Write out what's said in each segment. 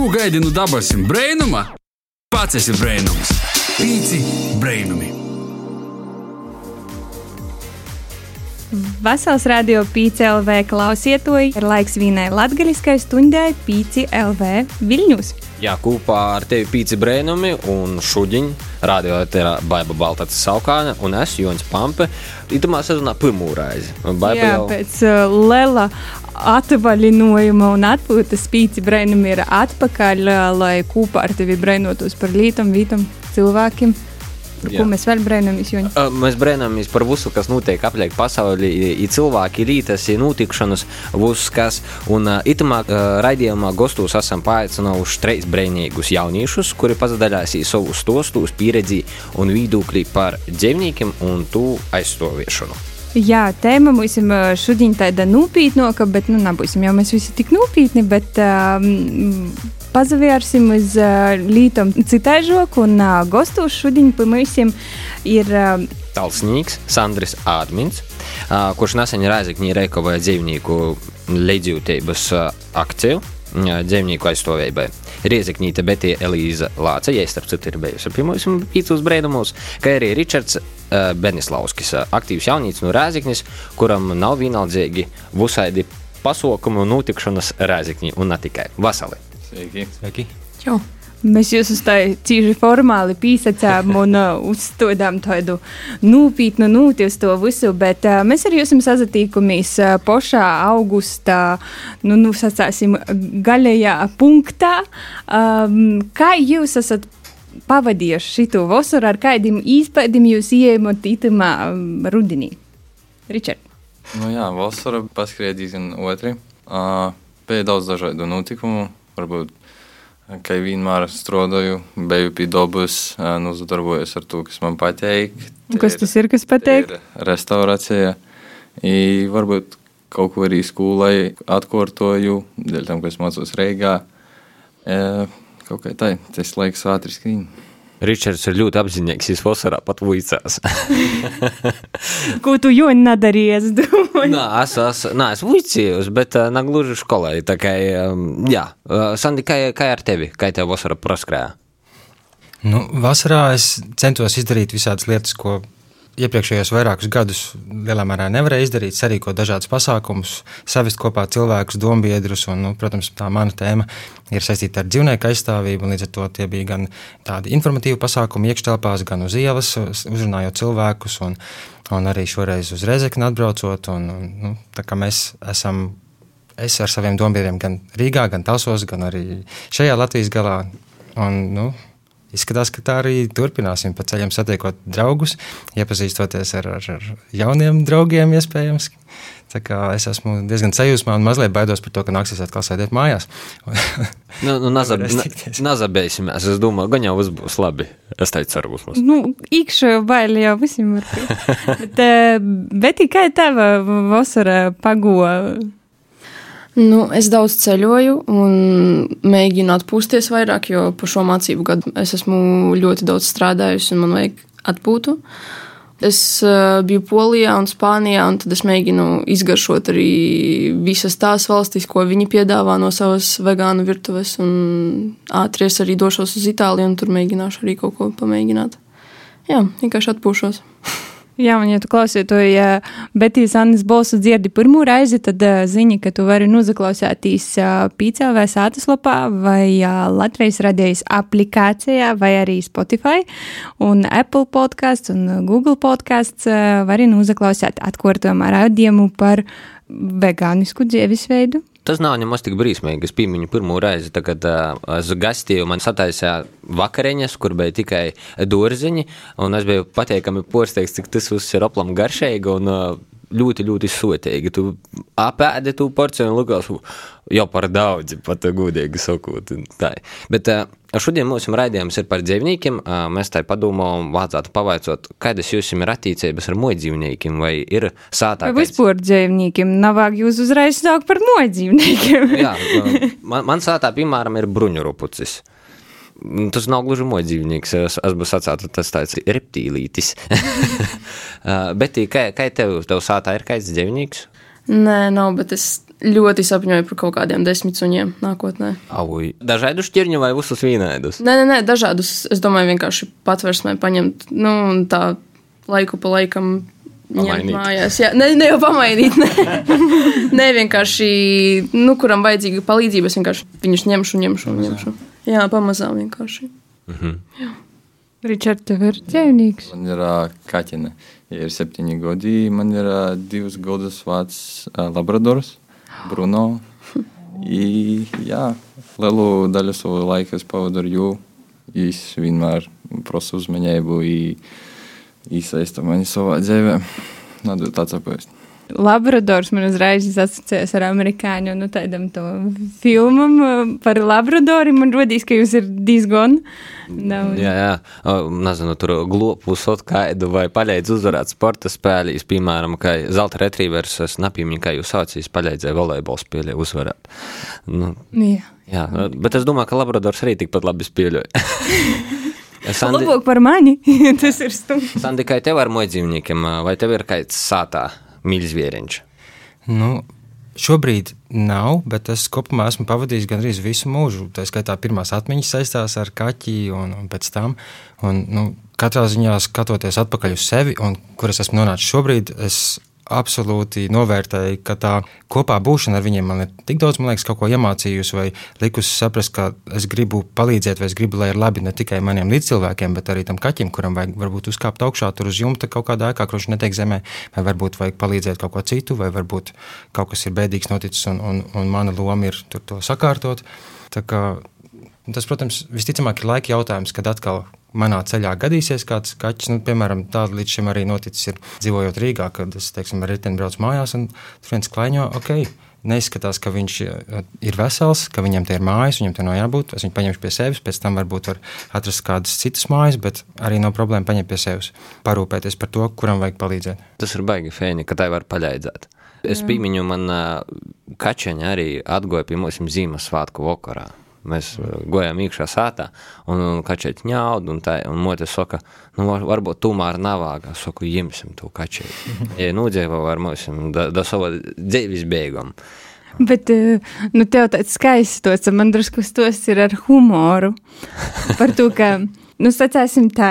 Ko gaidi no dabasim brainuma? Pats esi brainums. Pīci brainumi. Vasals radio Pīci LV klausietoji ir laiks vīnai latgaļiskai stundai Pīci LV Viļņus. Jā, kopā ar tevi pīci brēnumi un šudiņu radio ir Baiba Baltāts Saukāne un es, Jons Pampe. Itamā sezonā pirmo reizi. Baiba Jā, jau pēc uh, lela atvaļinājuma un atpūtas Pīci brēnumi ir atpakaļ, lai kopā ar tevi brēnotos par lītam, vītam, cilvēkiem. Par ko mēs vēl? Ā, Mēs brīnamies par visu, kas notiek apkārt pasaulē, ir cilvēki, rītas, ir notikšanas, viss, kas. Un itamā raidījumā gastos esam paaicinājuši trīs brīvīgus jauniešus, kuri pazadaļās savu stostus, pieredzi un viedokli par dzīvniekiem un to aizstāviešanu. Jā, tēma mums šodien tāda nopietnāka, bet nu, nebūsim jau mēs visi tik nopietni, bet um, pazavērsim uz uh, lītam citaižoku un uh, gostos šodien pa mums ir uh, Talsnīgs Sandris Ādmins, ā, kurš nesen Rāzakņī reikovēja dzīvnieku līdzjūtības ā, akciju ā, dzīvnieku aizstāvībai. Riezekņīte Betija Elīza Lāce, ja starp citu ir bijusi pie mums pīcus brēdumos, kā arī Ričards uh, Benislauskis, ā, aktīvs jaunīts no Rāzakņas, kuram nav vienaldzīgi vusaidi pasaukumu un notikšanas Rāzakņī un ne tikai. Vasali! Sveiki. Sveiki. Mēs jūs uz tādu cīņu formāli pīsacām un uh, uzstādām tādu nopietnu nūti uz to visu, bet uh, mēs arī esam sazatīkumies uh, pošā augustā, nu, nu sacāsim, gaļajā punktā. Um, kā jūs esat pavadījuši šito vasaru, ar kādiem īspējiem jūs ieejat itamā um, rudenī? Ričard. Nu jā, vasara paskrēja diezgan otri. Uh, bija daudz dažādu notikumu. Varbūt, kā vienmēr strādāju, biju pie dabas, uh, nu, zadarbojos ar to, kas man patīk. Un Kas tas ir, kas patīk? Restaurācija. I varbūt kaut ko arī skolai atkārtoju, dēļ tam, ka es mācos Reigā. Uh, kaut kā tā, tas laiks ātri skrien. Ričards ir ļoti apzinīgs, viņš vasarā pat vuicās. Ko tu jau nedarīji? es domāju? Nē, es esmu es vicījos, bet uh, ne gluži skolai. Tā kā, jā, uh, Sandi, kā, kā ar tevi? Kā tev vasara praskrēja? Nu, vasarā es centos izdarīt visādas lietas, ko iepriekšējos vairākus gadus lielā mērā nevarēju izdarīt, sarīkot dažādus pasākumus, savest kopā cilvēkus, dombiedrus. Un, nu, protams, tā mana tēma ir saistīta ar dzīvnieku aizstāvību. Līdz ar to tie bija gan tādi informatīvi pasākumi iekštelpās, gan uz ielas, uzrunājot cilvēkus, un, un arī šoreiz uz Rezekni atbraucot. Un, un, nu, mēs esam. Es ar saviem dombiedriem gan Rīgā, gan Talsos, gan arī šajā Latvijas galā. Un, nu, Izskatās, ka tā arī turpināsim. Pa ceļam satiekot draugus, iepazīstoties ar, ar, ar jauniem draugiem, iespējams. Tā kā es esmu diezgan sajūsmā un mazliet baidos par to, ka nāksies atkal sēdēt mājās. Nu, nu, nazabēsimies. Es domāju, gan jau būs labi. Es teicu, ceru, būs labi. Nu, īkšķi baili jau visiem var būt. bet, eh, bet kā tava vasara pagoja? Nu, es daudz ceļoju un mēģinu atpūsties vairāk, jo par šo mācību gadu es esmu ļoti daudz strādājusi un man vajag atpūtu. Es uh, biju Polijā un Spānijā, un tad es mēģinu izgaršot arī visas tās valstis, ko viņi piedāvā no savas vegānu virtuves. Ātri es arī došos uz Itāliju, un tur mēģināšu arī kaut ko pamēģināt. Jā, vienkārši atpūšos. Jā, un, ja tu klausies to ja Betijas Annas balsu dzirdi pirmo reizi, tad uh, zini, ka tu vari noklausīties uh, PCLV sātaslapā vai uh, Latvijas radijas aplikācijā vai arī Spotify un Apple podkāsts un Google podkāsts uh, var arī noklausīt atkārtojumā raidījumu par vegānisku dzīvesveidu. Tas nav nemaz tik brīsmīgi. Es piemiņu pirmo reizi, kad es gastīju, man sataisīja vakariņas, kur bija tikai dārziņi, es biju pateikami porsteigts, cik tas viss ir aplam garšīgi un ļoti, ļoti sotīgi. Tu apēdi tu porciju un likās jau par daudz, pat godīgi sakot. Tā. Bet uh, šodien mūsu raidījums ir par dzīvniekiem. Uh, mēs tā padomājam, vajadzētu pavaicot, kādas jums ir attiecības ar mojdzīvniekiem, vai ir sātā Vai vispār dzīvniekiem nav vajag jūs uzreiz sākt par mojdzīvniekiem? Jā, man, man sātā, piemēram, ir bruņurupucis. Tas nav gluži mojdzīvnieks, es, es būtu sacīts, tas tāds reptīlītis. Bet kā, kā tev, tev sātā ir kāds dzīvnieks? Nē, nav, bet es ļoti sapņoju par kaut kādiem desmit suņiem nākotnē. Auj. Dažādu šķirņu vai visus vienādus? Nē, nē, nē, dažādus. Es domāju, vienkārši patversmē paņemt, nu, tā laiku pa laikam. ņemt Pamainīt. Mājās, jā, ne, ne jau pamainīt. Nē, nē vienkārši, nu, kuram vajadzīga palīdzība, es vienkārši viņus ņemšu, ņemšu, ņemšu. Jā, pamazām vienkārši. Ričard, tev ir ķēnīgs. Man ir ā, kaķene. Ja ir septiņi gadi, man ir ā, divus gadus vecs ā, labradors, Bruno. I, jā, lielu daļu savu laiku es pavadu ar jū. Viņš vienmēr prasa uzmanību, iesaista mani savā dzīvē. Nadu tāds apēst. Labradors man uzreiz asociējas ar amerikāņu nu, filmam uh, par Labradoru. Man rodīs, ka jūs ir diezgan. Nav, Jā, jā. Nezinu, tur globus kādu vai paļēdz uzvarēt sporta spēlīs, piemēram, kā zelta retrievers, es nepīmiņu, kā jūs saucīs, paļēdzēja volejbola spēlē uzvarēt. Nu, Jā. jā, bet es domāju, ka Labradors arī tikpat labi spēlēja. Sandi, Labāk par mani. Tas ir stunds. Sandi, kā tev ar mojdzīvniekiem, vai tev ir kāds sātā mīļzvieriņš? Nu, šobrīd nav, bet es kopumā esmu pavadījis gandrīz visu mūžu. Tā skaitā pirmās atmiņas saistās ar kaķi un, un pēc tam. Un, nu, katrā ziņā skatoties atpakaļ uz sevi, un kur es esmu nonācis šobrīd, es absolūti novērtēju, ka tā kopā būšana ar viņiem man ir tik daudz, man liekas, kaut ko iemācījusi vai likusi saprast, ka es gribu palīdzēt, vai es gribu, lai ir labi ne tikai maniem līdzcilvēkiem, bet arī tam kaķim, kuram vajag varbūt uzkāpt augšā tur uz jumta kaut kādā ēkā, kurš netiek zemē, vai varbūt vajag palīdzēt kaut ko citu, vai varbūt kaut kas ir bēdīgs noticis un, un, un mana loma ir tur to sakārtot. Tā kā, tas, protams, visticamāk ir laika jautājums, kad atkal manā ceļā gadīsies kāds kaķis. Nu, piemēram, tāda līdz šim arī noticis, ir, dzīvojot Rīgā, kad es teiksim, ar riteni braucu mājās, un tur viens klaiņo, ok. Neizskatās, ka viņš eh, ir vesels, ka viņam te ir mājas, viņam te nav jābūt. Es viņu paņemšu pie sevis, pēc tam varbūt var atrast kādas citas mājas, bet arī nav problēma paņemt pie sevis. Parūpēties par to, kuram vajag palīdzēt. Tas ir baigi fēni, ka tai var paļaidzēt. Es pīmiņu, man kačeņa arī atgoja pie mums Ziemassvētku vakarā. Mēs uh, gājām iekšā sātā, un, un kačeķi ņaud, un tā, un mote saka, nu, var, varbūt tomēr nav vāga. Es saku, ņemsim to kačeķi. Ja nudzīvo ar mums, da, da sava dzīves beigām. Bet, eh, nu, tev tāds skaists man drusku tos ir ar humoru. Par to, ka, nu, sacāsim tā,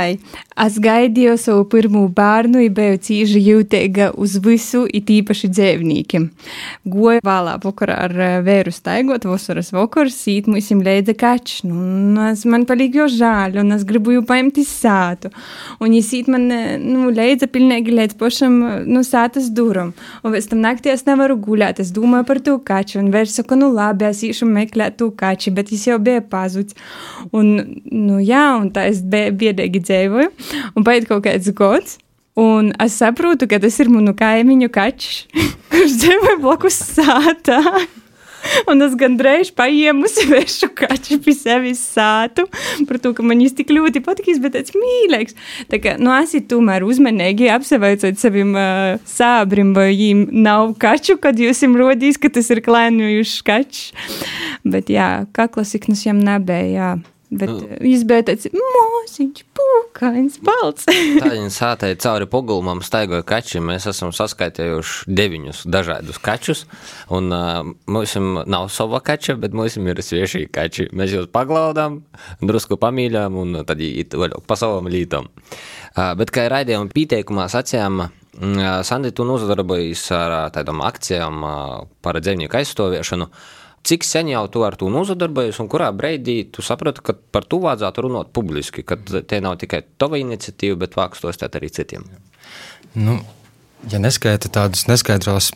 es gaidīju savu pirmo bērnu, biju cīži jūtīga uz visu, it īpaši dzīvniekiem. Goju vēlā vakarā ar eh, vēru staigot, vasaras vakars, sīt mūsim leidza kačs, nu, es man palīg jau žāļ, un es gribu jau paimt iz sātu. Un ja sīt man, eh, nu, leidza pilnīgi līdz pašam, nu, sātas duram. Un pēc tam naktī es nevaru guļāt, es domāju par to kaču, un vērs saka, nu, labi, es īšu meklēt to kači, bet viņš jau bija pazuds. Un, nu, jā, un tā es bie- biedēgi dzīvoju, un paiet kaut kāds gods. Un es saprotu, ka tas ir manu kaimiņu kačs, kurš dzīvo blakus sātā. Un es gandrīz paiemusi vēršu kaķu pie sevis sātu par to, ka man viņš tik ļoti patīk, bet tāds mīlīgs. Tā kā, nu, esiet tomēr uzmanīgi apsveicot saviem uh, sābrim, vai viņiem nav kaču, kad jūs jums rodīs, ka tas ir klēnojušs kačs. Bet jā, kaklasik, nu, jām nebija, jā. Bet Nu. nu. viņš bija tāds mūziķis, pūkains, balts. Tādiņa sātai cauri pogulmam staigoja kači. Mēs esam saskaitījuši deviņus dažādus kačus. Un uh, mums nav sava kača, bet mums ir svieži kači. Mēs jūs paglaudām, drusku pamīļām un tad vēl pa savam lītam. Uh, bet kā raidījuma pieteikumā sacījām, mm, Sandi, tu nozadarbojies ar tādām akcijām par dzīvnieku aizstāviešanu. Cik sen jau tu ar to nozadarbojies, un kurā brīdī tu saproti, ka par to vajadzētu runāt publiski, ka te nav tikai tava iniciatīva, bet vāks to stāt arī citiem? Nu, ja neskaita tādus neskaidros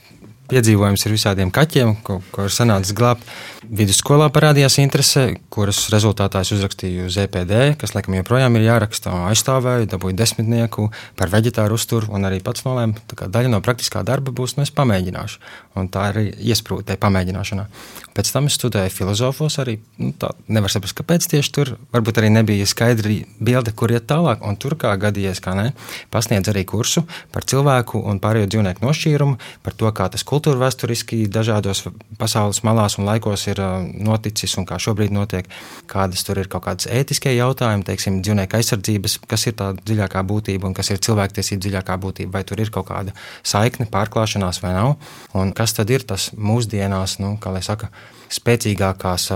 piedzīvojumus ar visādiem kaķiem, ko, ko ir sanācis glābt, vidusskolā parādījās interese, kuras rezultātā es uzrakstīju ZPD, kas laikam joprojām ir jāraksta, aizstāvēju, dabūju desmitnieku par veģetāru uzturu un arī pats nolēmu, ka daļa no praktiskā darba būs, nu es pamēģināšu. Un tā arī iesprūda tajā pamēģināšanā. Pēc tam es studēju filozofos arī, nu, tā nevar saprast, kāpēc tieši tur, varbūt arī nebija skaidri bilde, kur iet tālāk, un tur kā gadījies, kā ne, pasniedz arī kursu par cilvēku un pārējo dzīvnieku nošķīrumu, par to, kā tas kultūra vēsturiski dažādos pasaules malās un laikos ir noticis un kā šobrīd notiek, kādas tur ir kaut kādas ētiskie jautājumi, teiksim, dzīvnieku aizsardzības, kas ir tā dziļākā būtība un kas ir cilvēktiesība dziļākā būtība, vai tur ir kaut kāda saikne, pārklāšanās vai nav, un kas tad ir tas mūsdienās, nu, kā lai saka, spēcīgākās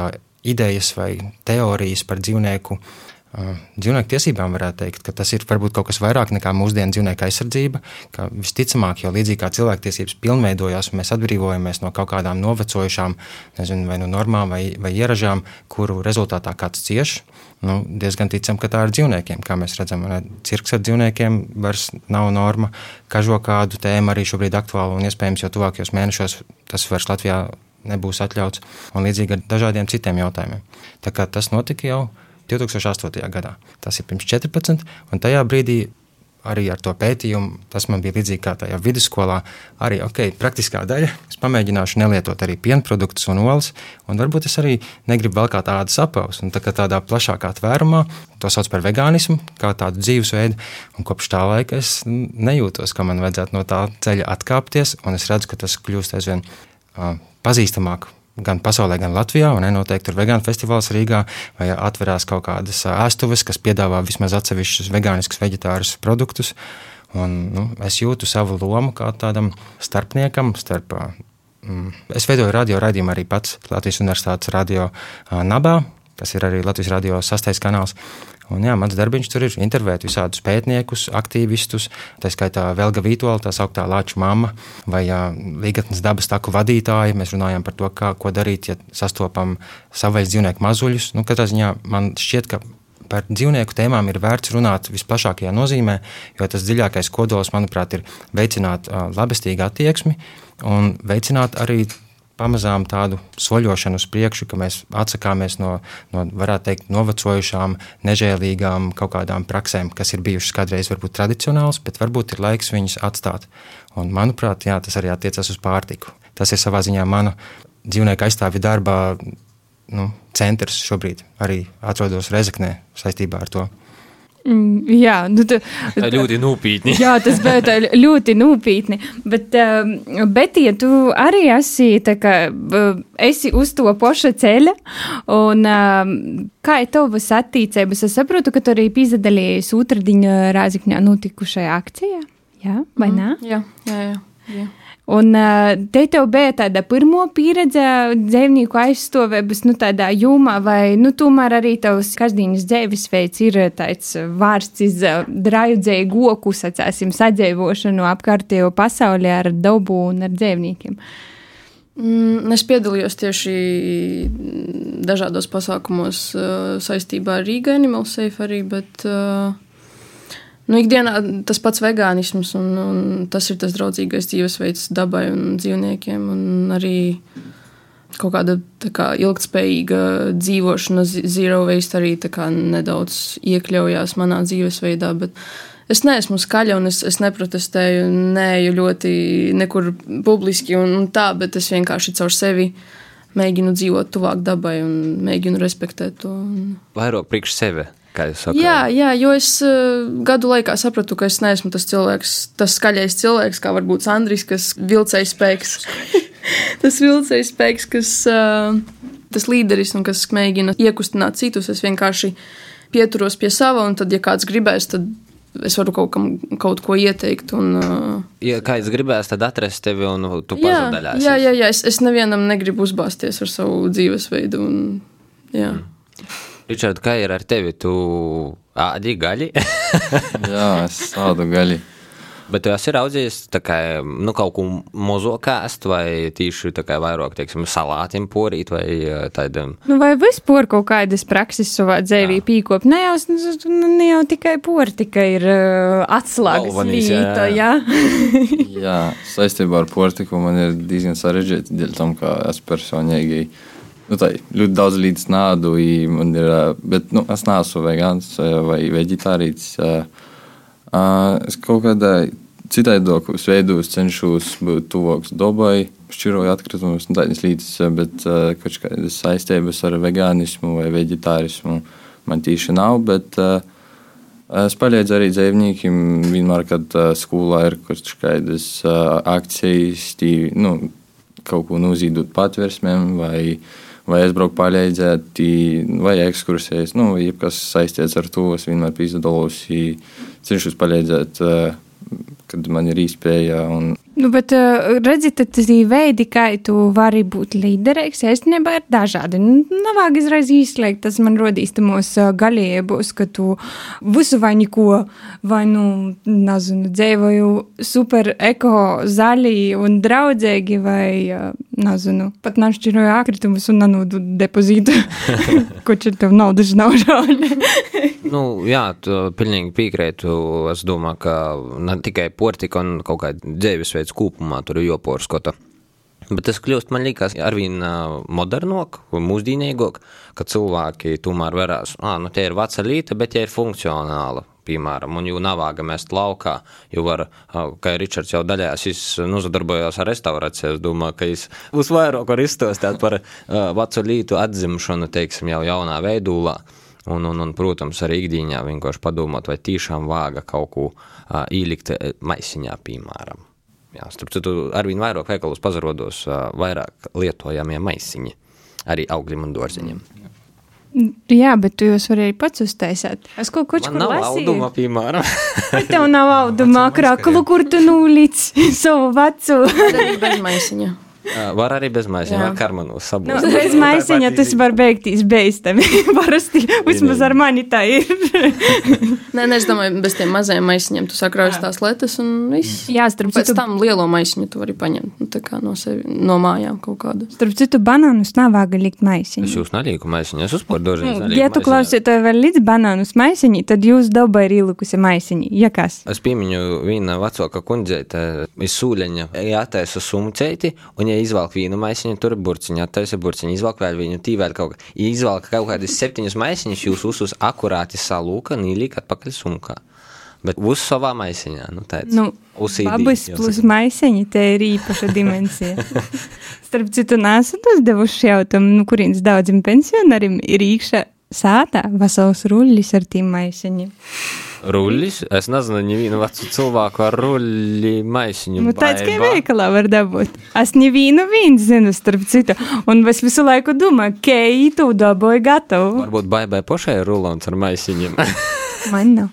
idejas vai teorijas par dzīvnieku dzīvnieku tiesībām varētu teikt, ka tas ir varbūt kaut kas vairāk nekā mūsdienu dzīvnieku aizsardzība. Visticamāk, jo līdzīgi kā cilvēktiesības pilnveidojās, mēs atbrīvojamies no kaut kādām novecojušām, nezinu, vai nu normām vai, vai ieražām, kuru rezultātā kāds cieš. Nu, diezgan ticam, ka tā ir dzīvniekiem. Kā mēs redzam, cirks ar dzīvniekiem vairs nav norma. Kažo kādu tēmu arī šobrīd aktuāla un iespējams jau tuvākajos mēnešos tas vairs Latvijā nebūs atļauts. Un līdzīgi ar dažādiem citiem jautājumiem. Tā kā tas notika jau 2008. gadā. Tas ir pirms 14, un tajā brīdī arī ar to pētījumu, tas man bija līdzīgi kā tajā vidusskolā. Arī ok, praktiskā daļa. Es pamēģināšu nelietot arī piena produktus un olas, un varbūt es arī negribu vēl kā tādu sapausu. Tā kā tādā plašākā tvērumā, to sauc par vegānismu, kā tādu dzīvesveidu. Un kopš tā laika es nejūtos, ka man vajadzētu no tā ceļa atkāpties, un es redzu, ka tas kļūst aizvien uh, pazīstamāk gan pasaulē, gan Latvijā. Un noteikti tur vegānu festivāls Rīgā vai atverās kaut kādas ēstuves, kas piedāvā vismaz atsevišķus vegāniskus, vegetārus produktus. Un, nu, es jūtu savu lomu kā tādam starpniekam starp. Mm, es veidoju radio raidījumu arī pats Latvijas Universitātes radio Nabā, kas ir arī Latvijas radio sastais kanāls. Un, jā, mans darbiņš tur ir intervēt visādus pētniekus, aktīvistus, tā skaitā Velga Vītola, tā sauktā Lāča mamma vai Līgatnes dabas taku vadītāji. Mēs runājam par to, kā, ko darīt, ja sastopam savais dzīvnieku mazuļus. Nu, katrā ziņā man šķiet, ka par dzīvnieku tēmām ir vērts runāt visplašākajā nozīmē, jo tas dziļākais kodols, manuprāt, ir veicināt labestīgu attieksmi un veicināt arī pamazām tādu soļošanu uz priekšu, ka mēs atsakāmies no, no varētu teikt, novecojušām, nežēlīgām kaut kādām praksēm, kas ir bijušas kādreiz varbūt tradicionāls, bet varbūt ir laiks viņus atstāt. Un, manuprāt, jā, tas arī attiecas uz pārtiku. Tas ir savā ziņā mana dzīvnieku aizstāvju darbā nu, centrs šobrīd. Arī atrodos Rezeknē saistībā ar to. Mm, jā, nu, tu, ļoti nopietni. jā, tas bija ļoti nopietni. Bet, uh, bet, ja tu arī esi, kā, esi uz to paša ceļa, un uh, kā ir tavas attīstības, es saprotu, ka tu arī piedalījies otrdiņa Rāzikņā notikušajā akcijā. Jā, vai mm, nē? Jā, jā, jā. jā. Un te tev bija tāda pirmo pieredze dzīvnieku aizstāvības, nu, tādā jūmā, vai nu, tomēr arī tavs kasdienas dzīvesveids ir tāds vārsts iz draudzēju goku, sacāsim, sadzīvošanu apkārtējo pasaulē ar dabu un ar dzīvniekiem. Mm, es piedalījos tieši dažādos pasākumos saistībā ar Rīgā Animal Safe arī, bet uh, Nu, ikdienā tas pats vegānisms, un, un tas ir tas draudzīgais dzīvesveids dabai un dzīvniekiem. Un arī kaut kāda kā, ilgspējīga dzīvošana, zero waste arī nedaudz iekļaujās manā dzīvesveidā. Es neesmu skaļa un es, es neprotestēju, neju ļoti nekur publiski un, un tā, bet es vienkārši caur sevi mēģinu dzīvot tuvāk dabai un mēģinu respektēt to. Vairāk priekš sevi Jā, jā, jo es uh, gadu laikā sapratu, ka es neesmu tas cilvēks, tas skaļais cilvēks, kā varbūt Andris, kas vilcēja spēks. tas vilcēja spēks, kas uh, tas līderis un kas mēģina iekustināt citus. Es vienkārši pieturos pie sava, un tad, ja kāds gribēs, tad es varu kaut, kam, kaut ko ieteikt. Un, uh, ja kāds gribēs, tad atrast tevi un tu pazudāsi. Jā, jā, jā, es, es nevienam negribu uzbāzties ar savu dzīvesveidu. Un, jā. Mm. Ričard, kā ir ar tevi? Tu ādi gaļi? Jā, es ādu gaļi. Bet tu esi raudzījis kā, nu, kaut ko mazo kāst, vai tā kā vairāk, teiksim, salātiem porīt, vai tādam. Nu, vai vispār kaut kādas prakses savā dzīvī pīkop? Ne jau, ne jau tikai portika ir uh, atslēgas vīta, jā. Jā. jā, saistībā ar portiku man ir diezgan sarežģīti, dēļ tam, ka es personīgi Nu, tā ļoti daudz līdz nādu, ir, bet nu, es neesmu vegāns vai vegetārīts. Es kaut kādā citādākos veidos cenšos būt tuvāks dabai, šķiroju atkritumus un tādas lietas, bet kaut kādas saistības ar vegānismu vai vegetārismu man tīši nav. Bet, Es palīdzu arī dzīvniekiem vienmēr, kad uh, skolā ir kaut kādas uh, akcijas, tī, nu, kaut ko nozīdot patversmēm, vai, vai aizbraukt palīdzēt, vai ekskursijas, nu, vai kas saistīts ar to. Es vienmēr pīzdalos, cenšos palīdzēt, uh, kad man ir īspēja. Un, Nu, bet, uh, redziet, ir veidi, kā tu vari būt līderīgs. Īstenībā ir dažādi. Nu, nav izreiz izslēgt, tas man rodīs tamos uh, galībos, ka tu visu vai neko, vai, nu, nezinu, dzīvoju super eko, zaļi un draudzīgi, vai, uh, nezinu, pat našķiroju akritumus un nanodu depozītu, ko čia tev naudas nav žāļi. nu, jā, tu pilnīgi piekrītu. Es domāju, ka ne tikai portika un kaut kāda dzīvesveida pēc kopumā tur ir joporskota. Bet tas kļūst, man liekas, arvien modernāk, mūsdienīgāk, ka cilvēki tomēr varēs, ah, nu, tie ir veca līta, bet tie ir funkcionāli. Piemēram, un jau nav vāga mest laukā, jo var, kā Ričards jau daļās, nu, sadarbojos ar restaurāciju, es domāju, ka viņš būs vairāk var izstāstīt par uh, vecu lītu atzimšanu, teiksim, jau jaunā veidūlā. Un, un, un, protams, arī ikdienā vienkārši padomāt, vai tiešām vāga kaut ko uh, ielikt maisiņā, piemēram. Jā, starp citu, arvien vairāk veikalos pazarodos vairāk lietojamie maisiņi, arī augļiem un dārziņiem. Jā, bet tu jūs arī pats uztaisīt. Es kaut ko tādu nav auduma, piemēram. Vai tev nav auduma, krāklu, kur tu nulīts savu vecu? Arī bez maisiņa. Var arī bez maisiņa, var karmanos Nu, bez maisiņa tas var beigties beistami. Parasti vismaz ar mani tā ir. Nē, nē, es domāju, bez tiem mazajiem maisiņiem tu sakraujas tās lietas un viss. Jā, starp Pēc citu, tam lielo maisiņu tu vari paņemt nu, tā kā no, sevi, no mājām kaut kādu. starp citu banānus nav vāga likt Es maisiņu. jūs nelieku maisiņu, es uzpār. Nu, Ja tu klausītāji vēl līdz banānus maisiņi, tad jūs dabā ir ielikusi maisiņi. Ja kas? Es piemiņu viena vecāka kundzeite iz sūļaņa, jātaisa sumceiti, un ja izvelk vienu maisiņu, tur ir burciņa, attaisa burciņu, izvelk vēl viņu, tī vēl kaut kā. Izvelk kaut kādas septiņas maisiņas, jūs uzus akurāti salūka, nīlīk atpakaļ sumkā. Bet uz savā maisiņā, nu tāds. Nu, jāsaka. plus maisiņi, te ir īpaša dimensija. Starp citu, nesat uzdevuši jautājumu, nu, kurienes daudziem pensionāriem ir īkšā sātā vesels ruļlis ar tīm maisiņiem. Ruļļis? Es nezinu, nevienu vecu cilvēku ar ruļļi maisiņu. Nu, tāds kā veikalā var dabūt. Es nevienu vienu zinu, starp citu. Un es visu laiku domāju, ka ītu dabūju gatavu. Varbūt baibai pašai ir rulons ar maisiņiem. Man nav.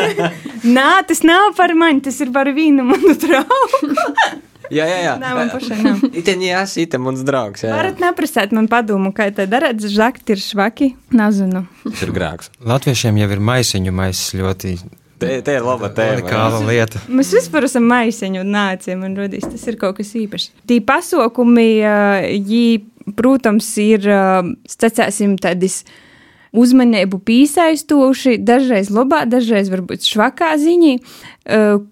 Nā, tas nav par mani, tas ir par vienu manu draugu. jā, jā, jā. Nē, man pašai nav. Iten jās, iten mans draugs. Jā, jā. Varat neprasēt man padomu, kā te darāt, žakt ir švaki. Nezinu. Tas ir grēks. Latviešiem jau ir maisiņu maisis ļoti Te, te ir laba tēma. unikāla lieta. Mēs vispār esam maisiņu un nācijām, man rodīs, tas ir kaut kas īpašs. Tī pasaukumi, jī, protams, ir, sacēsim, tādas uzmanību pīsaistoši, dažreiz labā, dažreiz varbūt švakā ziņā,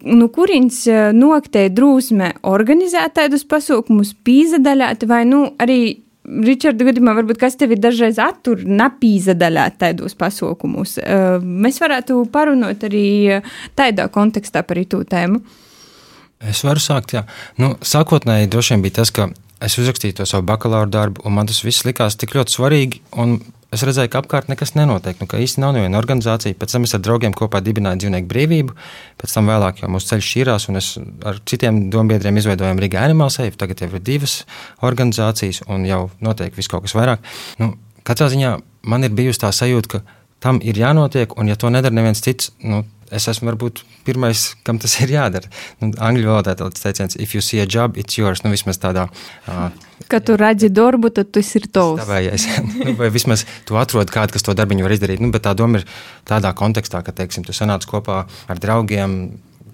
no kurienes noktē drūsme organizēt tādus pasaukumus, pīzadaļāt vai, nu, arī Ričarda gadījumā, varbūt kas tevi dažreiz attur napīzadaļāt tādos pasaukumus. Uh, Mēs varētu parunāt arī tādā kontekstā par to tēmu. Es varu sākt, jā. Nu, sākotnēji droši vien bija tas, ka es uzrakstīju to savu bakalaura darbu, un man tas viss likās tik ļoti svarīgi. Es redzēju, ka apkārt nekas nenotiek. Nu, ka īsti nav neviena organizācija. Pēc tam es ar draugiem kopā dibināju dzīvnieku brīvību. Pēc tam vēlāk jau mūsu ceļš šķīrās, un es ar citiem dombiedriem izveidojām Riga Animal Safe. Tagad jau ir divas organizācijas, un jau notiek viss kaut kas vairāk. Nu, katrā ziņā man ir bijusi tā sajūta, ka tam ir jānotiek, un ja to nedara neviens cits, nu, es esmu varbūt pirmais, kam tas ir jādara. Nu, angļu valodā tāds teiciens, if you see a job, it's yours. Nu, vismaz tādā. Uh, Kad tu redzi darbu, tad tas ir tavs. Tavējais. nu, vai vismaz tu atrod kādu, kas to darbiņu var izdarīt. Nu, bet tā doma ir tādā kontekstā, ka, teiksim, tu sanāc kopā ar draugiem.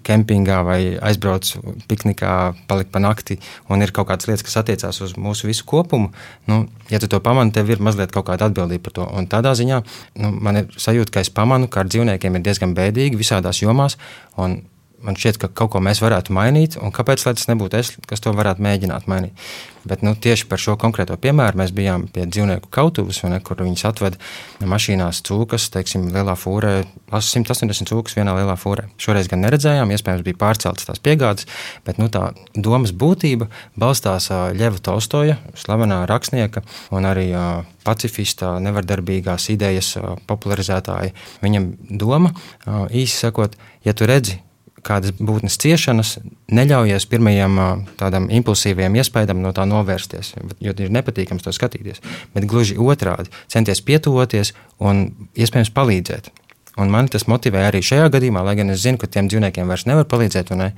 Kempingā vai aizbrauc piknikā, palikt pa nakti, un ir kaut kādas lietas, kas attiecās uz mūsu visu kopumu. Nu, ja tu to pamani, tev ir mazliet kaut kāda atbildība par to. Un tādā ziņā nu, man ir sajūta, ka es pamanu, ka ar dzīvniekiem ir diezgan bēdīgi visādās jomās. Un man šķiet, ka kaut ko mēs varētu mainīt, un kāpēc tas nebūtu es, kas to varētu mēģināt mainīt. Bet nu, tieši par šo konkrēto piemēru mēs bijām pie dzīvnieku kautuves, ne, kur viņas atved mašīnās cūkas, teiksim, lielā fūrē, 180 cūkas vienā lielā fūrē. Šoreiz gan neredzējām, iespējams, bija pārceltas tās piegādes, bet nu, tā domas būtība balstās Ļeva Tolstoja, slavenā rakstnieka un arī pacifista, nevardarbīgās idejas popularizētāja. Viņam doma īsi sakot, ja tu redzi kādas būtnes ciešanas, neļaujies pirmajam tādam impulsīviem iespaidam no tā novērsties, jo ir nepatīkams to skatīties. Bet gluži otrādi, centies pietuvoties un iespējams palīdzēt. Un man tas motivē arī šajā gadījumā, lai gan es zinu, ka tiem dzīvniekiem vairs nevar palīdzēt, un ne,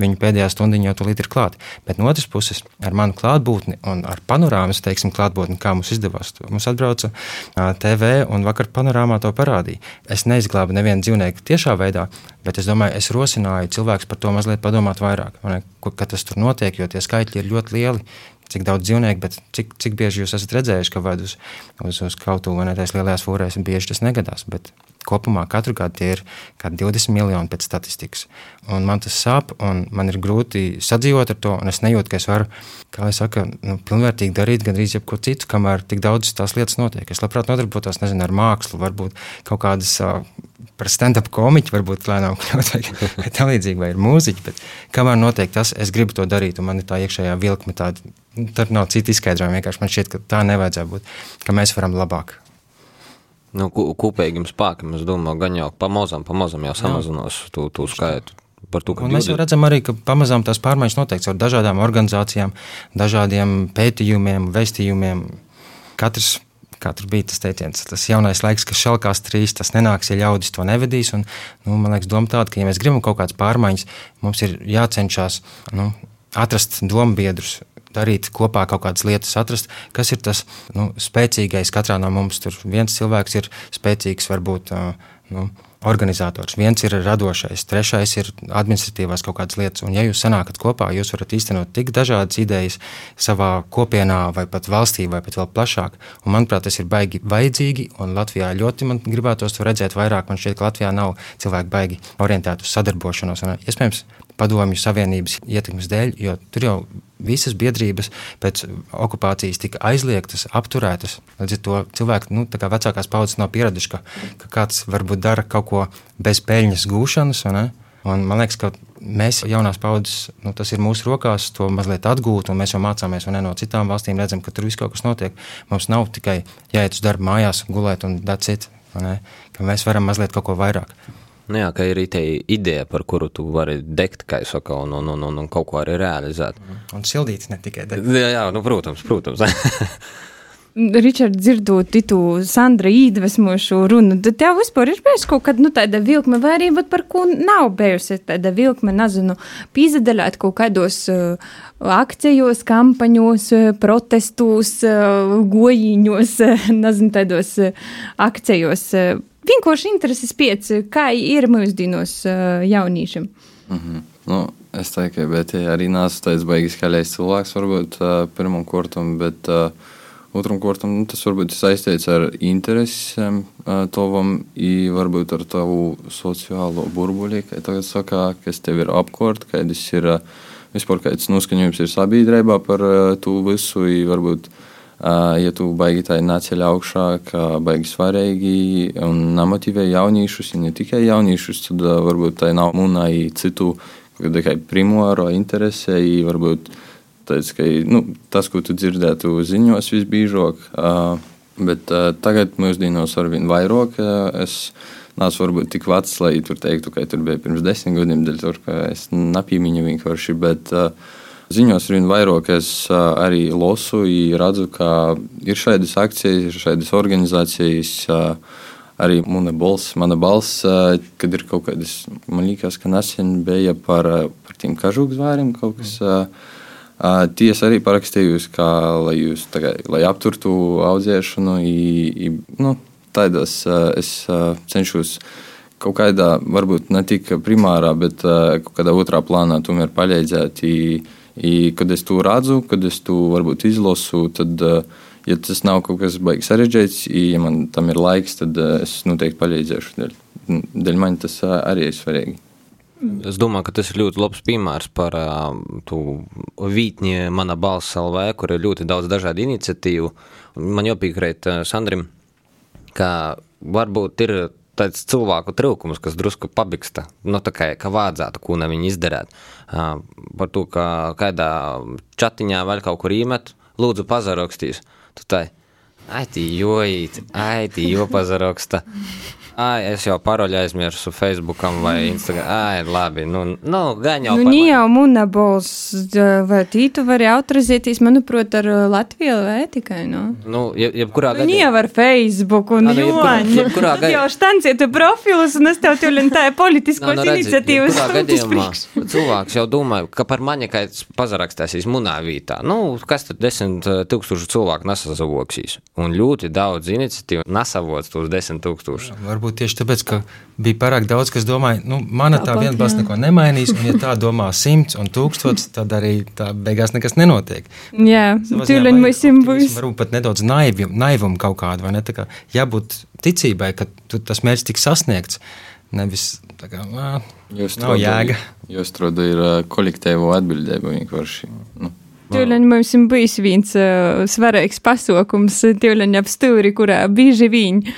viņu pēdējā stundiņa jau tulīt ir klāta. Bet no otras puses, ar manu klātbūtni un ar panorāmas teiksim, klātbūtni, kā mums izdevās, mums atbrauca TV un vakar panorāmā to parādīja. Es neizglābu nevienu dzīvnieku tiešā veidā, bet es domāju, es rosināju cilvēkus par to mazliet padomāt vairāk, ne, ka tas tur notiek, jo tie skaitļi ir ļoti lieli cik daudz dzīvnieku, bet cik, cik bieži jūs esat redzējuši, ka ved uz, uz, uz kaut ko no tās lielajās fūrēs, un bieži tas negadās. Bet kopumā katru gadu tie ir kaut 20 miljoni pēc statistikas. Un man tas sāp, un man ir grūti sadzīvot ar to, un es nejūtu, ka es varu, kā jau saka, nu, pilnvērtīgi darīt gandrīz jebko citu, kamēr tik daudz tās lietas notiek. Es labprāt nodarbotos, nezinu, ar mākslu, varbūt kaut kādas uh, par stand-up komiķu, varbūt lēnām kļūt vai, vai tā līdzīgi, vai ir mūziķi, bet kamēr notiek tas, es gribu to darīt, un man ir tā iekšējā vilkme tāda, tur nav cita izskaidrojuma, vienkārši man šķiet, ka tā nevajadzētu būt, ka mēs varam labāk. Nu, kopīgiem spēkiem, es domāju, gan jau pamazām, pamazām jau samazinās to, to skaitu. To, mēs jau redzam, arī, ka pamazām tās pārmaiņas notiek ar dažādām organizācijām, dažādiem pētījumiem, vēstījumiem. Katrs, katrs bija tas teiciens, tas jaunais laiks, kas šalkās trīs, tas nenāks, ja ļaudis to nevedīs. Un, nu, man liekas, doma tāda, ka, ja mēs gribam kaut kādas pārmaiņas, mums ir jācenšas nu, atrast domu biedrus, darīt kopā kaut kādas lietas, atrast, kas ir tas nu, spēcīgais katrā no mums. Tur viens cilvēks ir spēcīgs, varbūt. Nu, organizators, viens ir radošais, trešais ir administratīvās kaut kādas lietas. Un, ja jūs sanākat kopā, jūs varat īstenot tik dažādas idejas savā kopienā, vai pat valstī, vai pat vēl plašāk. Un, manuprāt, tas ir baigi vajadzīgi. Un Latvijā ļoti man gribētos to redzēt vairāk. Man šķiet, ka Latvijā nav cilvēki baigi orientēti uz sadarbošanos. Un, iespējams, padomju savienības ietekmes dēļ, jo tur jau visas biedrības pēc okupācijas tika aizliegtas, apturētas. Līdz ar to cilvēki, nu, kā vecākās paudzes, nav pieraduši, ka, ka kāds varbūt dara kaut ko bez peļņas gūšanas. Un man liekas, ka mēs, jaunās paudzes, nu, tas ir mūsu rokās, to mazliet atgūt, un mēs jau mācāmies ne, no citām valstīm, redzam, ka tur viss kaut kas notiek. Mums nav tikai jāiet uz darbu mājās, gulēt un dacīt, ka mēs varam mazliet kaut ko vairāk. Nu jā, ka ir arī ideja, par kuru tu vari degt, kā jau saka, un, un, un, un, un kaut ko arī realizēt. Un sildīt ne tikai degt. Jā, jā nu, protams, protams. Ričard, dzirdot tu Sandra iedvesmošu runu, tad tev vispār ir bijusi kaut kāda nu, tāda vilkme, vai arī par ko nav bijusi tāda vilkme, nezinu, pīzadaļāt kaut kādos uh, akcijos, kampaņos, protestos, uh, gojiņos, nezinu, tādos uh, akcijos. Uh, vienkārši intereses pēc, kā ir mūsdienās jauniešiem. Mm -hmm. nu, es teiktu, bet, ja arī nāc tāds baigas skaļais cilvēks, varbūt pirmam kortam, bet otram kortam nu, tas varbūt saistīts ar interesēm tavam, varbūt ar tavu sociālo burbuļi, kā tagad saka, kas tev ir apkārt, kādas ir vispār kāds noskaņojums ir sabiedrībā par to visu, varbūt ja tu baigi tā nāceļ augšā, ka baigi svarīgi un nemotivē jauniešus, ja ne tikai jauniešus, tad varbūt tā nav munai citu tikai primāro interesē, varbūt tāds, ka, nu, tas, ko tu dzirdētu ziņos visbiežāk, bet tagad mūsdienos arvien vairāk es nāc varbūt tik vecs, lai tur teiktu, ka tur bija pirms desmit gadiem, dēļ tur, ka es napīmiņu vienkārši, bet uh, Ziņos vien vairāk es arī lasu, redzu, ka ir šādas akcijas, ir šādas organizācijas. Arī mana balss, mana balss, kad ir kaut kādas, man liekas, ka nesen bija par, par tiem kažūku zvēriem kaut kas. Tiesa arī parakstījusi, ka, lai jūs kā, lai apturtu audzēšanu, i, i, nu, tādas es cenšos kaut kādā, varbūt ne tik primārā, bet kaut kādā otrā plānā tomēr palīdzēt. I, I, kad es to redzu, kad es to varbūt izlasu, tad, eh, ja tas nav kaut kas baigs sarežģīts, ja man tam ir laiks, tad eh, es noteikti palīdzēšu. Dēļ, dēļ man tas eh, arī ir svarīgi. Es domāju, ka tas ir ļoti labs piemērs par uh, vītņu Mana balss LV, kur ir ļoti daudz dažādu iniciatīvu. Man jāpiekrīt uh, Sandrim, ka varbūt ir tāds cilvēku trūkums, kas drusku pabiksta. Nu, tā kā, ka vajadzētu, ko viņi izdarīt. Uh, par to, ka kādā chatiņā vēl kaut kur īmet, lūdzu, pazarakstīs. Tu tā, ai, tī jojīt, ai, tī jo pazaraksta. Ai, es jau paroļu aizmirsu Facebookam vai Instagram. Ai, labi, nu, nu gan jau. Nu, par- jau munabols, vai tītu vari autorizēties, manuprāt, ar uh, Latviju vai tikai, nu? Nu, jeb, jebkurā Nu, jau ar Facebook un Ā, nu, jebkurā- gai- jau štanciet profilus un es tev tuļin tā politiskos nu, iniciatīvas jebkurā gadījumā cilvēks jau domā, ka par mani kāds pazarakstēsīs munā vītā. Nu, kas tad desmit eh, tūkstošu cilvēku nesazavoksīs? Un ļoti daudz iniciatīvu nesavots tos desmit tūkstošus. Varbūt tieši tāpēc, ka bija pārāk daudz, kas domāja, nu, mana tā Tāpat, viena balss neko nemainīs, un ja tā domā simts un tūkstots, tad arī tā beigās nekas nenotiek. Jā, vajag mums optimismu, būs. Varbūt pat nedaudz naivi, naivumu kaut kādu, vai ne? Tā kā jābūt ticībai, ka tu, tas mērķis tiks sasniegts. Nevis tā kā, ā, Jūs Nav jēga. Jūs atrodat ir kolektīvo atbildību vienkārši. Nu, Tuļin mums ir bijis viens uh, svarīgs pasākums, tuļin ap stūri, kurā bieži viņi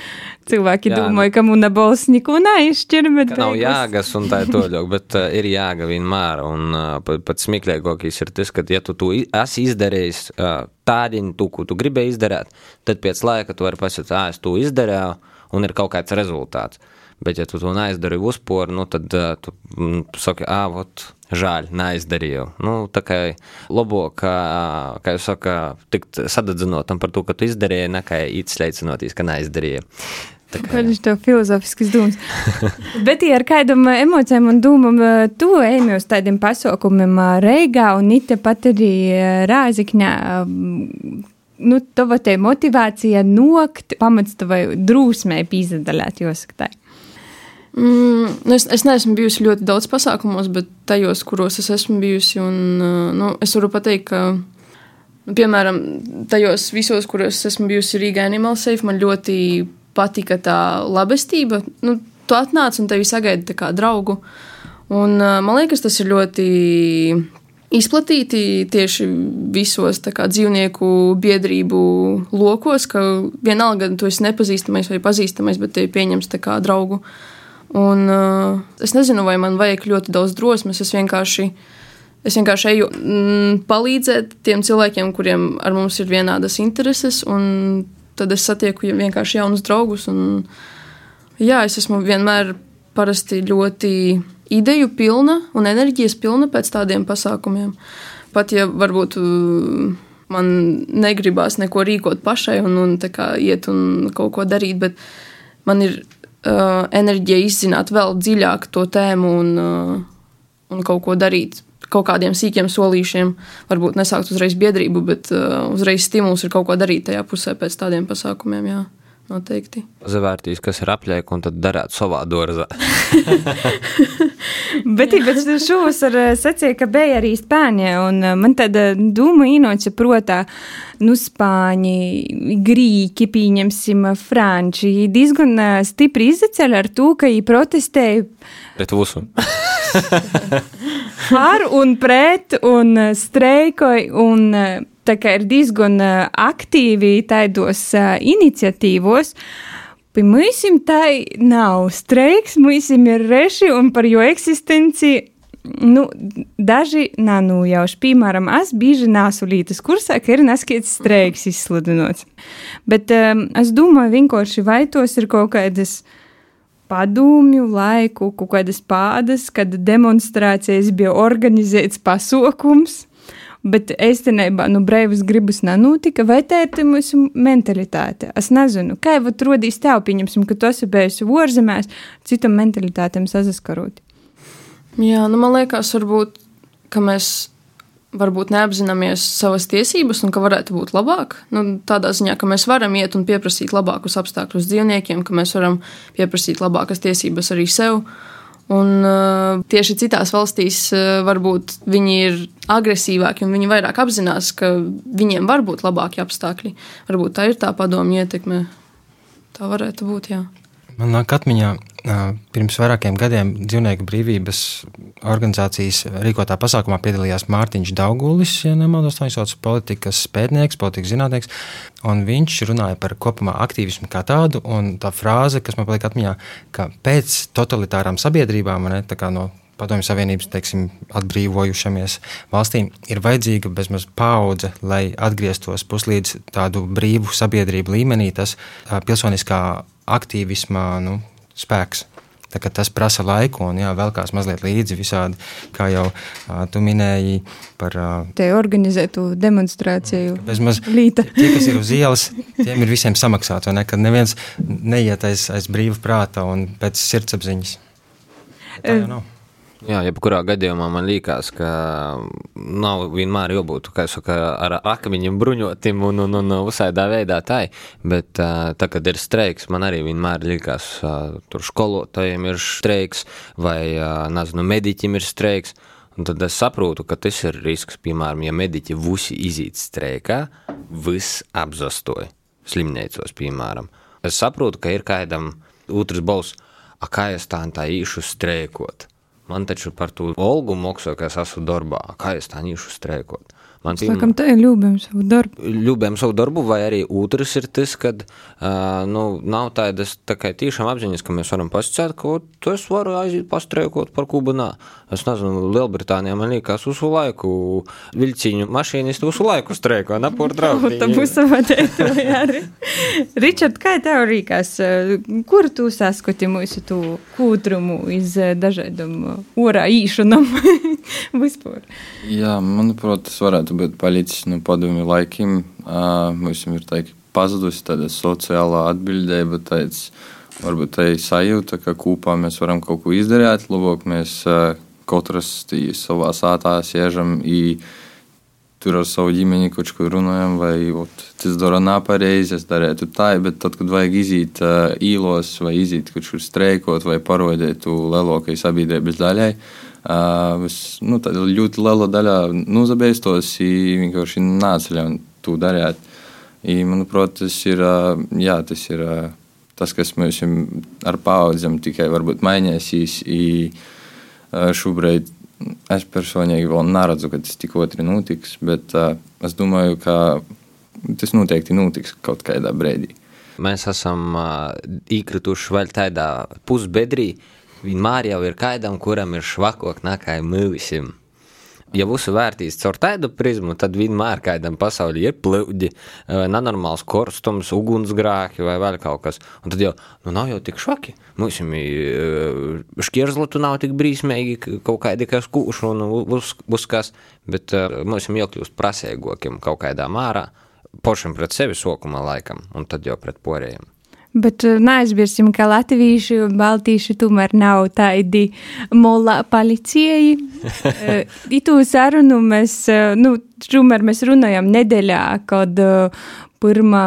cilvēki Jā, domāja, ka muna balss neko neizšķir, Ka nav beigās- jēgas un tā ir toļok, bet uh, ir jēga vienmēr. Un uh, pat, pat smieklīgākais ir tas, ka, ja tu to esi izdarījis uh, tādiņu, tu, ko tu gribēji izdarīt, tad pēc laika tu vari pasakāt, ah, es to izdarīju, un ir kaut kāds rezultāts. Bet, ja tu to neizdarīji uzporu, nu, tad uh, tu mm, saki, ah, vot, žēl, neizdarīju. Nu, tā kā labāk, kā, kā jūs sakat, tikt sadedzinotam par to, ka tu izdarīji, nekā izslēdzinoties, ka neizdarīji. Kādas tev filozofiskas domas? Bet, ja ar kādam ā, emocijām un domām, ā, tu ejami uz tādiem pasaukumiem ā, Reigā un it pat arī Rāzikņā, ā, nu, tava te motivācija nokt, pamats tavai drūsmē pīzadalēt, jāsaka tā. Mm, nu es, es neesmu bijusi ļoti daudz pasākumos, bet tajos, kuros es esmu bijusi, un, nu, es varu pateikt, ka, piemēram, tajos visos, kuros es esmu bijusi Rīgā Animal Safe, man ļoti patika tā labestība. Nu, tu atnāc un tevi sagaida kā draugu. Un, man liekas, tas ir ļoti izplatīti tieši visos kā, dzīvnieku biedrību lokos, ka vienalga tu esi nepazīstamais vai pazīstamais, bet tevi pieņems kā draugu. Un, uh, es nezinu, vai man vajag ļoti daudz drosmes. Es vienkārši, es vienkārši eju mm, palīdzēt tiem cilvēkiem, kuriem ar mums ir vienādas intereses, un tad es satieku vienkārši jaunus draugus. Un, jā, es esmu vienmēr ļoti ideju pilna un enerģijas pilna pēc tādiem pasākumiem. Pat ja varbūt uh, man negribās neko rīkot pašai un, un iet un kaut ko darīt, bet man ir uh, enerģija izzināt vēl dziļāk to tēmu un, uh, un kaut ko darīt. Kaut kādiem sīkiem solīšiem, varbūt nesākt uzreiz biedrību, bet uh, uzreiz stimuls ir kaut ko darīt tajā pusē pēc tādiem pasākumiem. Jā, noteikti. Zavērtīs, kas ir apliek, un tad darētu savā dārzā. Bet, bet šovasar ā, sacīja, ka bija arī Spāņa, un ā, man tāda doma īnoća protā, nu, Spāņi, Grīķi, pieņemsim, Franči, diezgan stipri izceļ ar to, ka viņi protestēja Pret visu. par un pret un ā, streikoja, un ā, tā kā ir diezgan ā, aktīvi tādos iniciatīvos. Pie mums tā nav streiks, mums ir reši un par jo eksistenci. Nu, daži nanujauši, piemēram, es bieži nesu lītas kursā, ka ir neskaits streiks izsludinots. Bet um, es domāju, vienkārši vai tos ir kaut kādas padomju laiku, kaut kādas pādas, kad demonstrācijas bija organizēts pasākums. Bet īstenībā, nu, brīvs gribas nenotika, vai tā ir mūsu mentalitāte? Es nezinu, kā jau rodīs tev, pieņemsim, ka tu esi bijusi ārzemēs, citam mentalitātēm saskarot. Jā, nu man liekas, varbūt, mēs varbūt neapzināmies savas tiesības un ka varētu būt labāk. Nu, tādā ziņā, ka mēs varam iet un pieprasīt labākus apstākļus dzīvniekiem, ka mēs varam pieprasīt labākas tiesības arī sev. Un, uh, tieši citās valstīs uh, varbūt viņi ir agresīvāki un viņi vairāk apzinās, ka viņiem var būt labāki apstākļi. Varbūt tā ir tā padomju ietekme. Tā varētu būt. Jā. Man nāk atmiņā Pirms vairākiem gadiem dzīvnieku brīvības organizācijas rīkotā pasākumā piedalījās Mārtiņš Daugulis, ja nemaldos, viņš sauc politikas pētnieks, politikas zinātnieks, un viņš runāja par kopumā aktīvismu kā tādu, un tā frāze, kas man paliek atmiņā, ka pēc totalitārām sabiedrībām, ne, tā kā no Padomju Savienības teiksim, atbrīvojušamies valstīm, ir vajadzīga bezmaz paudze, lai atgrieztos puslīdz tādu brīvu sabiedrību līmenī, tas pilsoniskā aktīvisma nu, spēks. Tas prasa laiku, un jā, vēl kāds mazliet līdzi visādi, kā jau uh, tu minēji par. Uh, Te organizētu demonstrāciju. Bezmaz līta. tie, kas ir uz ielas, tiem ir visiem samaksāts, vai ne? Kad neviens neiet aiz, aiz brīva prāta un pēc sirdsapziņas. Tā jau nav. Jā, jebkurā gadījumā man liekas, ka nav vienmēr jābūt saka, ar akmeņiem bruņotim un, un, un visādā veidā tā. Bet tā, kad ir streiks, man arī vienmēr liekas, tur skolotājiem ir streiks vai nezinu, mediķim ir streiks. Un tad es saprotu, ka tas ir risks, piemēram, ja mediķi visi iziet streikā, viss apzastoja slimnīcos, piemēram. Es saprotu, ka ir kādam otrs balss, kā es tā īšu streikot. Man taču par to algu maksā, ka es esmu darbā. Kā es tā nīšu streikot? Man Sakam, tā ir ļūbēm savu darbu. Ļūbēm savu darbu, vai arī otrs ir tas, ka uh, nu, nav tādas tā kā tiešām apziņas, ka mēs varam pasakāt, ka tu es varu aiziet pastreikot par kubanā. Es nezinu, Lielbritānijā man liekas visu laiku viļciņu mašīnisti visu laiku streiko, napur draugi. Tā būs savādāk arī. Ričard, kā tev rīkās, kur tu saskati mūsu tu kūtrumu iz dažādam orā īšanam vispār? Jā, manuprāt, tas varētu varētu būt palicis no padomju laikiem. Mums ir tā, pazudusi tāda sociālā atbildība, tāds, varbūt tā sajūta, ka kopā mēs varam kaut ko izdarīt. Labāk mēs katrs savā sātā sēžam. Tur ar savu ģimeni kaut ko runājam, vai ot, tas dara nepareizi, es darītu tā, bet tad, kad vajag iziet īlos, vai iziet kaut kur streikot, vai parodēt to lielākai sabiedrības daļai, uh, Es nu, ļoti liela daļa nozabēstos, vienkārši nāceļam to darīt. Manuprāt, tas ir, jā, tas ir tas, kas mums ar paudzēm tikai varbūt mainīsies. Šobrīd es personīgi vēl neredzu, ka tas tik otri notiks, bet es domāju, ka tas noteikti notiks kaut kādā brīdī. Mēs esam iekrituši vēl tādā pusbedrī, vienmēr jau ir kādam, kuram ir švakok nakai mūsim. Ja būs vērtīts caur tādu prizmu, tad vienmēr kādam pasaulē ir plūdi, nenormāls korstums, ugunsgrāki vai vēl kaut kas. Un tad jau nu, nav jau tik švaki. Mums ir šķierzlotu nav tik brīsmīgi, kaut kādi kas kūšu un uzkas, bet mums ir jākļūst prasīgākiem kaut kādā mārā, pašam pret sevi sokumā laikam, un tad jau pret porējiem. Bet eh, neaizmirsīsim, ka latvieši un baltīši tomēr nav tādi molā palicēji. Itu sarunu mēs, eh, nu, tomēr mēs runājam nedēļā, kad eh, pirmā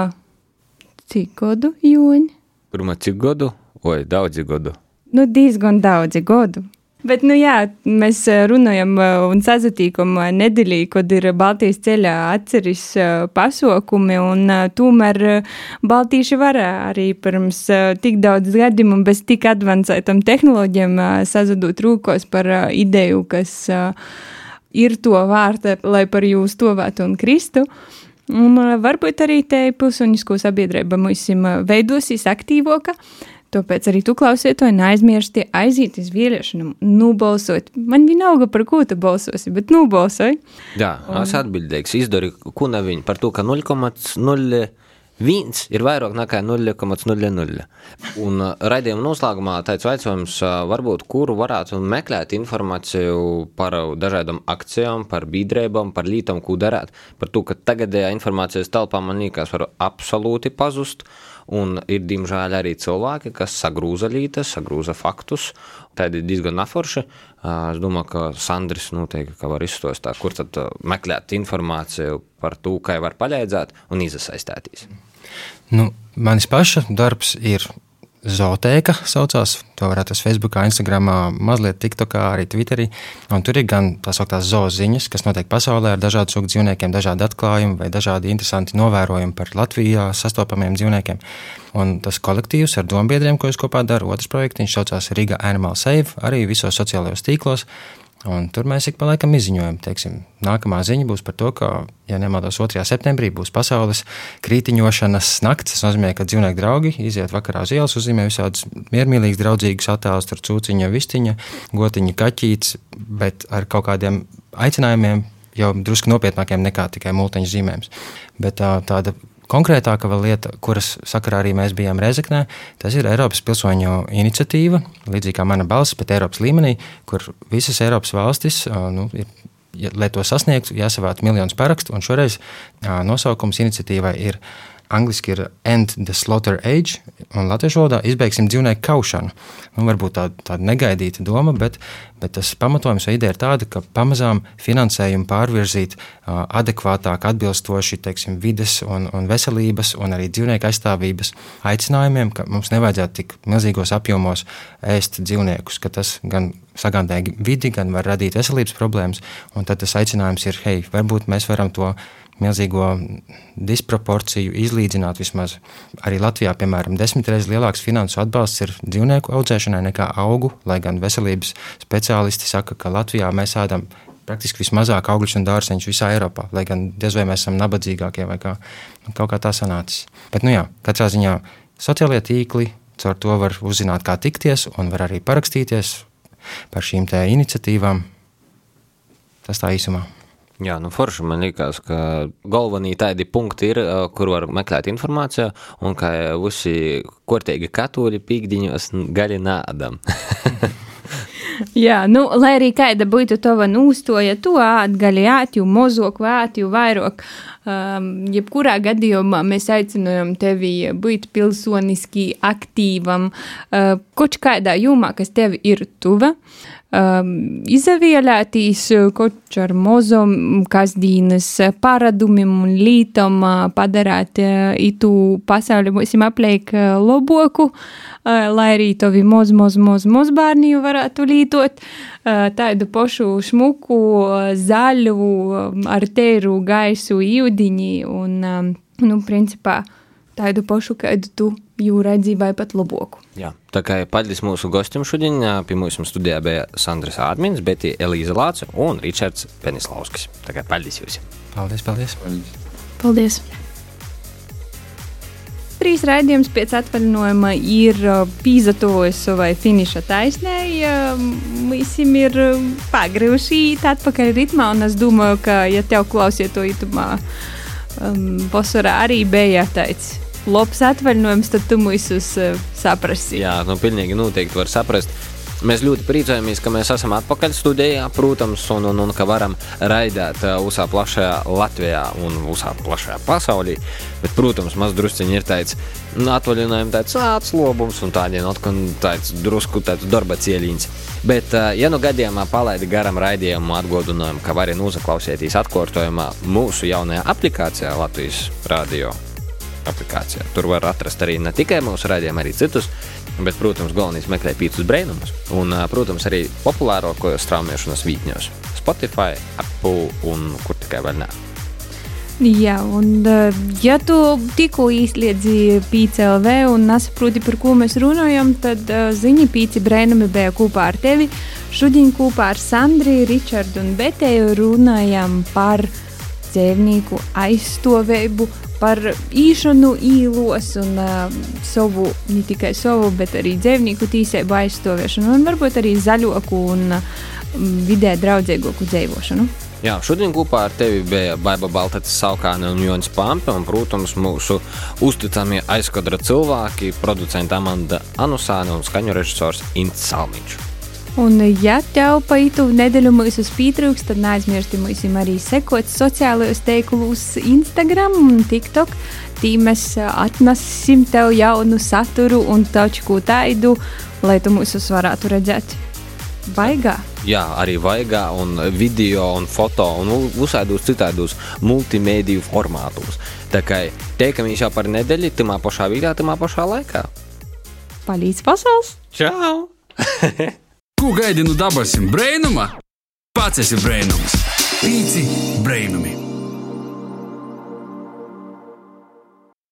cik gadu jūņa? Pirmā cik gadu? Oi, daudzi gadu. Nu, diezgan daudzi gadu. Bet, nu jā, mēs eh, runājam eh, un sazatīkam eh, nedēļī, kad ir Baltijas ceļā atceris pasaukumi, un tomēr Baltīši var arī pirms tik daudz gadiem un bez tik advancētam tehnoloģiem sazadot rūkos par ideju, kas ir to vārta, lai par jūs tovētu un kristu. Un varbūt arī te pilsonisko sabiedrība mums veidosīs aktīvāka. Tāpēc arī tu klausies to neaizmirsti aiziet uz vēlēšanām, nobalsot. Man vienalga, par ko tu balsosi, bet nobalsoj. Jā, un... es atbildīgs. Izdari, ko neviņ par to, ka 0,0 viens ir vairāk nekā 0,00. Un uh, raidījuma noslēgumā tāds jautājums, uh, varbūt, kuru varētu meklēt informāciju par dažādām akcijām, par biedrībām, par lietām, ko darīt. Par to, ka tagadējā informācijas telpā man liekas, var absolūti pazust. Un ir, diemžēl, arī cilvēki, kas sagrūza lītas, sagrūza faktus. Tādi diezgan neforši. Es domāju, ka Sandris noteikti ka var izstāstīt, kur tad meklēt informāciju par to, kā var palīdzēt un iesaistīties. Nu, manis paša darbs ir Zootēka saucās. To var atrast Facebook, Instagram, mazliet TikTokā, arī Twitterī. Un tur ir gan tā sauktās zooziņas, kas notiek pasaulē ar dažādu sugu dzīvniekiem, dažādi atklājumi vai dažādi interesanti novērojumi par Latvijā sastopamiem dzīvniekiem. Un tas kolektīvs ar dombiedriem, ko es kopā daru, otrs projekts, viņš saucās Riga Animal Save, arī visos sociālajos tīklos. Un tur mēs ik pa laikam izziņojam, teiksim, nākamā ziņa būs par to, ka, ja nemaldos, 2. septembrī būs pasaules krītiņošanas nakts. Tas nozīmē, ka dzīvnieku draugi iziet vakarā uz ielas, uzzīmē visādus miermīlīgus, draudzīgus attēlus, tur cūciņa, vistiņa, gotiņa, kaķītis, bet ar kaut kādiem aicinājumiem jau drusku nopietnākiem nekā tikai multiņu zīmējums. Bet tā, tāda Konkrētāka lieta, kuras sakarā arī mēs bijām Rezeknē, tas ir Eiropas pilsoņu iniciatīva, līdzīgi kā mana balss, bet Eiropas līmenī, kur visas Eiropas valstis nu, ir ja, lai to sasniegtu, jāsavāc miljonus parakstu. Šoreiz jā, nosaukums iniciatīvai ir Angliski ir End the Slaughter Age, un latviešu valodā izbeigsim dzīvnieku kaušanu. Nu, varbūt tāda, tāda negaidīta doma, bet, bet tas pamatojums vai ideja ir tāda, ka pamazām finansējumu pārvirzīt uh, adekvātāk, atbilstoši teiksim, vides un, un veselības un arī dzīvnieku aizstāvības aicinājumiem, ka mums nevajadzētu tik milzīgos apjomos ēst dzīvniekus, ka tas gan sagādāja vidi, gan var radīt veselības problēmas. Tad tas aicinājums ir, hei, varbūt mēs varam to milzīgo disproporciju izlīdzināt. Vismaz arī Latvijā, piemēram, desmit reizes lielāks finansu atbalsts ir dzīvnieku audzēšanai nekā augu, lai gan veselības speciālisti saka, ka Latvijā mēs ēdam praktiski vismazāk augļus un dārzeņus visā Eiropā, lai gan diez vai mēs esam nabadzīgākie vai kā, kaut kā tā sanācis. Bet, nu jā, katrā ziņā sociālie tīkli, caur to var uzzināt, kā tikties un var arī parakstīties par šīm iniciatīvām. Tas tā īsumā. Jā, nu forši man liekas, ka galvenie tādi punkti ir, kur var meklēt informāciju, un ka visi kortīgi katoļi pīkdiņos gali nādam. Jā, nu, lai arī kāda būtu tava nūstoja, to atgaļi āt, jo mozok vāt, jo vairāk. Um, jebkurā gadījumā mēs aicinām tevi būt pilsoniski aktīvam, uh, kaut kādā jomā, kas tev ir tuva. Uh, um, izvēlēties kaut ar mozom kasdienas paradumiem un lītam uh, padarāt uh, itu pasauli mūsim apliek uh, loboku, uh, lai arī tovi moz, moz, moz, moz bērni varētu lītot uh, tādu pošu šmuku, uh, zaļu, um, ar tēru gaisu jūdiņi un, um, nu, principā, tādu pašu, kādu tu jau redzēji, vai pat labāku. Jā, tā kā paldies mūsu gostiem šodien. Pie mums studijā bija Sandrs Ādmins, Betī Elīza Lāca un Ričards Penislauskis. Tā kā paldies jums! Paldies, paldies! Paldies! paldies. Trīs raidījums pēc atvaļinājuma ir pīzatojas vai finiša taisnēji. Visiem ir pagrīvuši iet atpakaļ ritmā, un es domāju, ka, ja tev klausiet to itumā, um, vasarā arī bija tāds labs atvaļinājums, tad tu mūsus uh, saprasi. Jā, nu, pilnīgi noteikti var saprast. Mēs ļoti priecājamies, ka mēs esam atpakaļ studijā, protams, un, un, un ka varam raidīt visā plašajā Latvijā un visā plašajā pasaulē. Bet, protams, maz drusciņi ir tāds nu, atvaļinājums, tāds atslobums un tādiem atkal tāds drusku tāds darba cieliņš. Bet, ja nu gadījumā palaidi garam raidījumu atgādinājumu, ka vari noklausīties atkārtojumā mūsu jaunajā aplikācijā Latvijas radio aplikācijā. Tur var atrast arī ne tikai mūsu raidījumu, arī citus, bet, protams, galvenais meklēt pīcis brainumus un, protams, arī populārākajos straumēšanas vītņos - Spotify, Apple un kur tikai vēl ne. Jā, un ja tu tikko izliedzi PCLV un nesaproti, par ko mēs runājam, tad ziņa pīci brēnumi bija kopā ar tevi. Šodien kopā ar Sandriju, Ričardu un Betēju runājam par dzīvnieku aizstāvību, par īšanu īlos un uh, savu, ne tikai savu, bet arī dzīvnieku tīsību aizstāvēšanu un varbūt arī zaļoku un uh, vidē draudzīgāku dzīvošanu. Jā, šodien kopā ar tevi bija Baiba Baltāts, Saukāne un Jonas Pampe, un, protams, mūsu uzticamie aizkadra cilvēki, producents Amanda Anusāne un skaņu režisors Ints Salmiņš. Un, ja tev pa itu nedēļu mūsu pietrūks, tad neaizmirsti mums arī sekot sociālajos teiklus Instagram un TikTok. Tī mēs atnesim tev jaunu saturu un taču ko tādu, lai tu mūsus varētu redzēt. Baigā. Jā, arī vaigā, un video, un foto, un visādos citādos multimediju formātos. Tā kā teikamies jau par nedēļu, tamā pašā vietā, tamā pašā laikā. palīdz pasaules! Čau! Ko gaidi no dabasim brainuma? Pats esi brainums. Pīci brainumi!